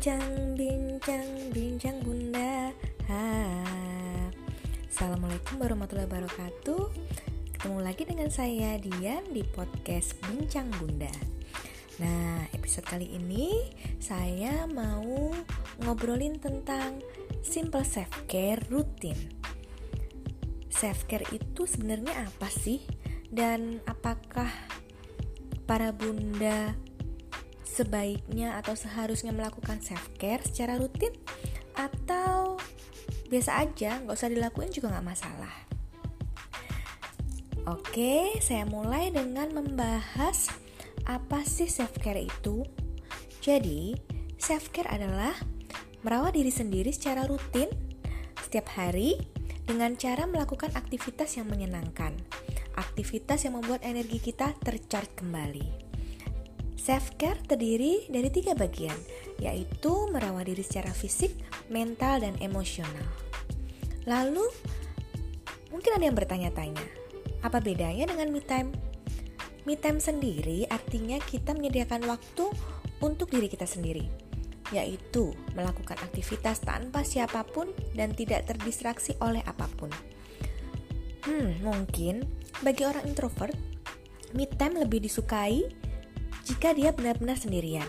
Bincang, bincang, bincang bunda ha. Assalamualaikum warahmatullahi wabarakatuh Ketemu lagi dengan saya Dian di podcast Bincang Bunda Nah episode kali ini saya mau ngobrolin tentang simple self care rutin Self care itu sebenarnya apa sih? Dan apakah para bunda sebaiknya atau seharusnya melakukan self care secara rutin atau biasa aja nggak usah dilakuin juga nggak masalah. Oke saya mulai dengan membahas apa sih self care itu. Jadi self care adalah merawat diri sendiri secara rutin setiap hari dengan cara melakukan aktivitas yang menyenangkan. Aktivitas yang membuat energi kita tercharge kembali Self-care terdiri dari tiga bagian, yaitu merawat diri secara fisik, mental, dan emosional. Lalu, mungkin ada yang bertanya-tanya, apa bedanya dengan me time? Me time sendiri artinya kita menyediakan waktu untuk diri kita sendiri, yaitu melakukan aktivitas tanpa siapa pun dan tidak terdistraksi oleh apa pun. Hmm, mungkin bagi orang introvert, me time lebih disukai jika dia benar-benar sendirian.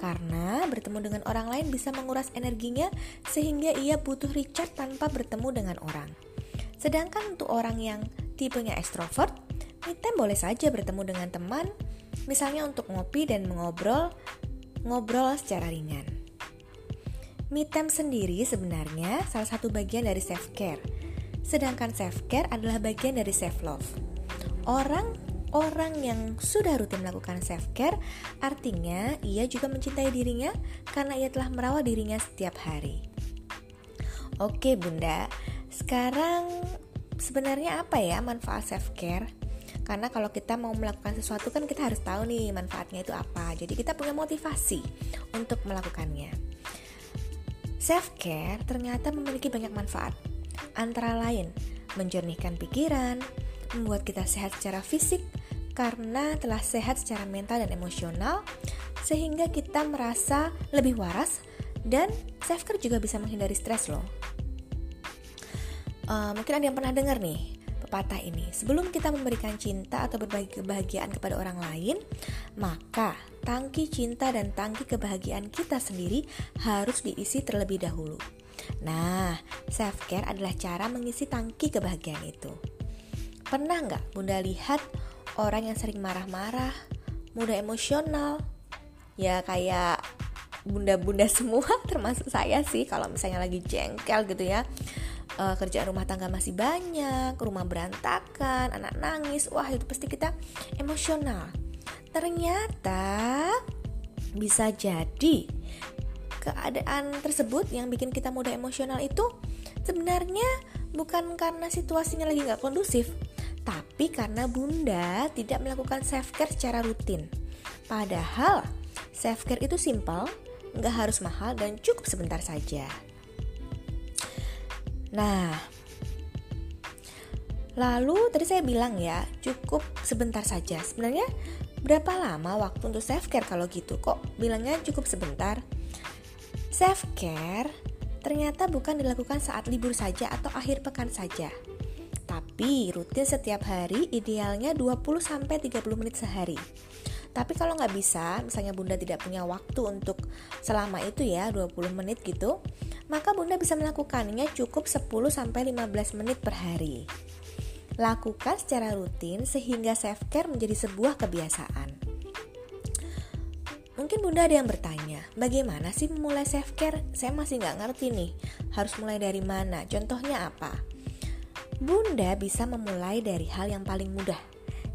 Karena bertemu dengan orang lain bisa menguras energinya sehingga ia butuh recharge tanpa bertemu dengan orang. Sedangkan untuk orang yang tipenya extrovert, me boleh saja bertemu dengan teman, misalnya untuk ngopi dan mengobrol, ngobrol secara ringan. Me sendiri sebenarnya salah satu bagian dari self care. Sedangkan self care adalah bagian dari self love. Orang orang yang sudah rutin melakukan self care artinya ia juga mencintai dirinya karena ia telah merawat dirinya setiap hari. Oke, Bunda. Sekarang sebenarnya apa ya manfaat self care? Karena kalau kita mau melakukan sesuatu kan kita harus tahu nih manfaatnya itu apa. Jadi kita punya motivasi untuk melakukannya. Self care ternyata memiliki banyak manfaat. Antara lain, menjernihkan pikiran, membuat kita sehat secara fisik, karena telah sehat secara mental dan emosional, sehingga kita merasa lebih waras dan self care juga bisa menghindari stres loh. Uh, mungkin ada yang pernah dengar nih pepatah ini. Sebelum kita memberikan cinta atau berbagi kebahagiaan kepada orang lain, maka tangki cinta dan tangki kebahagiaan kita sendiri harus diisi terlebih dahulu. Nah, self care adalah cara mengisi tangki kebahagiaan itu. Pernah nggak Bunda lihat orang yang sering marah-marah, mudah emosional, ya kayak bunda-bunda semua termasuk saya sih kalau misalnya lagi jengkel gitu ya. Uh, kerjaan rumah tangga masih banyak rumah berantakan anak nangis wah itu pasti kita emosional. Ternyata bisa jadi keadaan tersebut yang bikin kita mudah emosional itu sebenarnya bukan karena situasinya lagi nggak kondusif tapi karena bunda tidak melakukan self care secara rutin. Padahal self care itu simpel, nggak harus mahal dan cukup sebentar saja. Nah, lalu tadi saya bilang ya cukup sebentar saja. Sebenarnya berapa lama waktu untuk self care kalau gitu? Kok bilangnya cukup sebentar? Self care ternyata bukan dilakukan saat libur saja atau akhir pekan saja tapi rutin setiap hari idealnya 20-30 menit sehari. Tapi kalau nggak bisa, misalnya Bunda tidak punya waktu untuk selama itu ya 20 menit gitu, maka Bunda bisa melakukannya cukup 10-15 menit per hari. Lakukan secara rutin sehingga self care menjadi sebuah kebiasaan. Mungkin Bunda ada yang bertanya, bagaimana sih memulai self care? Saya masih nggak ngerti nih, harus mulai dari mana? Contohnya apa? Bunda bisa memulai dari hal yang paling mudah,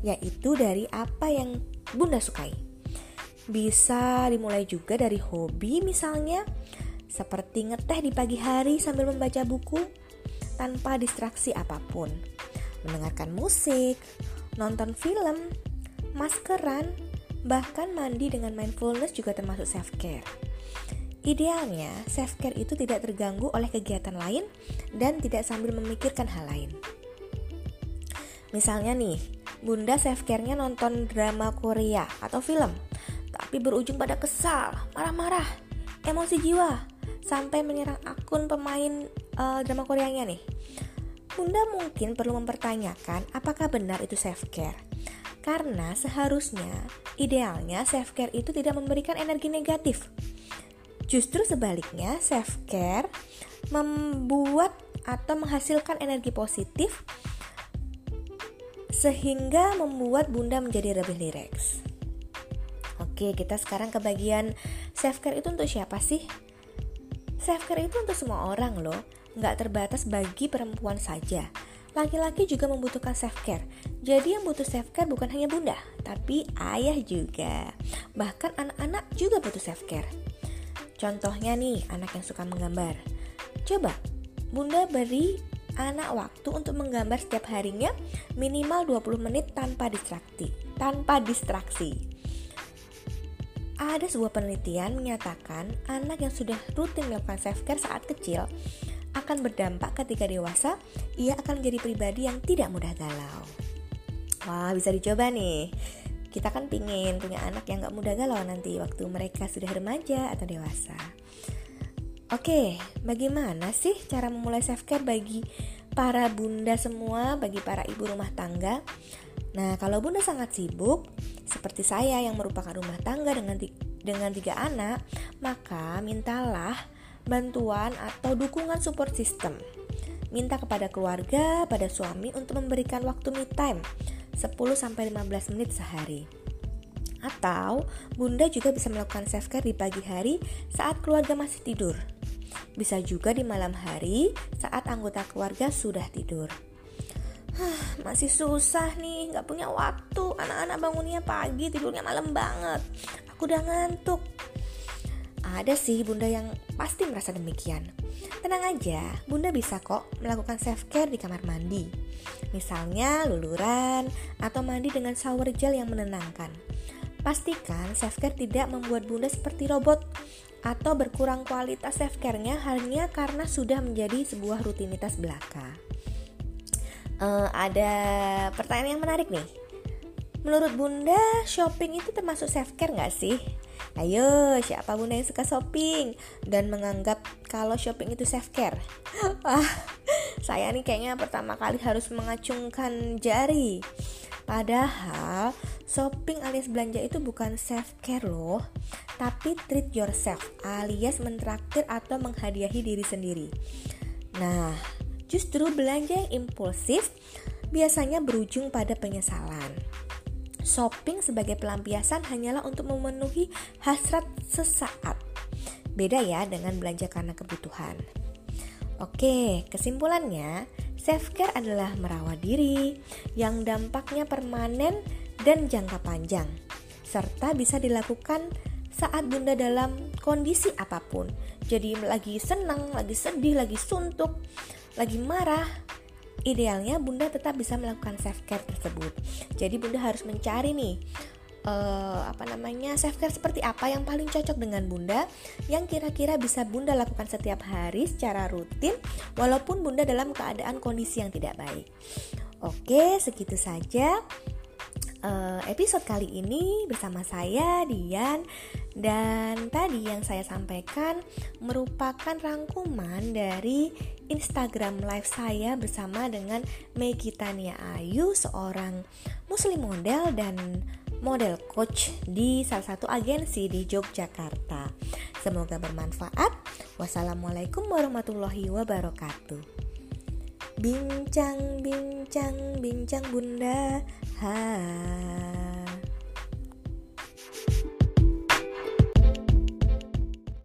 yaitu dari apa yang Bunda sukai. Bisa dimulai juga dari hobi misalnya, seperti ngeteh di pagi hari sambil membaca buku tanpa distraksi apa pun. Mendengarkan musik, nonton film, maskeran, bahkan mandi dengan mindfulness juga termasuk self care. Idealnya, self-care itu tidak terganggu oleh kegiatan lain dan tidak sambil memikirkan hal lain. Misalnya nih, bunda self-care-nya nonton drama Korea atau film, tapi berujung pada kesal, marah-marah. emosi jiwa sampai menyerang akun pemain uh, drama Koreanya nih. Bunda mungkin perlu mempertanyakan apakah benar itu self care. Karena seharusnya idealnya self care itu tidak memberikan energi negatif. Justru sebaliknya, self care membuat atau menghasilkan energi positif sehingga membuat Bunda menjadi lebih rileks. Oke, kita sekarang ke bagian self care itu untuk siapa sih? Self care itu untuk semua orang loh, nggak terbatas bagi perempuan saja. Laki-laki juga membutuhkan self care. Jadi yang butuh self care bukan hanya bunda, tapi ayah juga. Bahkan anak-anak juga butuh self care. Contohnya nih, anak yang suka menggambar. Coba, bunda beri anak waktu untuk menggambar setiap harinya minimal 20 menit tanpa distraksi. Tanpa distraksi. Ada sebuah penelitian menyatakan anak yang sudah rutin melakukan self-care saat kecil akan berdampak ketika dewasa, ia akan menjadi pribadi yang tidak mudah galau. Wah, bisa dicoba nih. Kita kan pingin punya anak yang gak mudah galau nanti waktu mereka sudah remaja atau dewasa. Oke, bagaimana sih cara memulai self-care bagi para bunda semua, bagi para ibu rumah tangga? Nah, kalau bunda sangat sibuk, seperti saya yang merupakan rumah tangga dengan dengan tiga anak, maka mintalah bantuan atau dukungan support system. Minta kepada keluarga, pada suami untuk memberikan waktu me time 10-15 menit sehari. Atau bunda juga bisa melakukan self care di pagi hari saat keluarga masih tidur. Bisa juga di malam hari saat anggota keluarga sudah tidur masih susah nih, nggak punya waktu. Anak-anak bangunnya pagi, tidurnya malam banget. Aku udah ngantuk. Ada sih bunda yang pasti merasa demikian. Tenang aja, bunda bisa kok melakukan self care di kamar mandi. Misalnya luluran atau mandi dengan shower gel yang menenangkan. Pastikan self care tidak membuat bunda seperti robot atau berkurang kualitas self care-nya hanya karena sudah menjadi sebuah rutinitas belaka uh, ada pertanyaan yang menarik nih. Menurut Bunda, shopping itu termasuk self care nggak sih? Ayo, siapa Bunda yang suka shopping dan menganggap kalau shopping itu self care? Wah, saya nih kayaknya pertama kali harus mengacungkan jari. Padahal shopping alias belanja itu bukan self care loh, tapi treat yourself alias mentraktir atau menghadiahi diri sendiri. Nah, Justru belanja yang impulsif biasanya berujung pada penyesalan. Shopping sebagai pelampiasan hanyalah untuk memenuhi hasrat sesaat. Beda ya dengan belanja karena kebutuhan. Oke, kesimpulannya, self-care adalah merawat diri yang dampaknya permanen dan jangka panjang, serta bisa dilakukan saat bunda dalam kondisi apa pun. Jadi lagi senang, lagi sedih, lagi suntuk, lagi marah, idealnya bunda tetap bisa melakukan self care tersebut. Jadi bunda harus mencari nih uh, apa namanya self care seperti apa yang paling cocok dengan bunda yang kira-kira bisa bunda lakukan setiap hari secara rutin walaupun bunda dalam keadaan kondisi yang tidak baik. Oke, segitu saja uh, episode kali ini bersama saya Dian dan tadi yang saya sampaikan merupakan rangkuman dari Instagram live saya bersama dengan Megitania Ayu seorang muslim model dan model coach di salah satu agensi di Yogyakarta. Semoga bermanfaat. Wassalamualaikum warahmatullahi wabarakatuh. Bincang, bincang, bincang bunda. Hai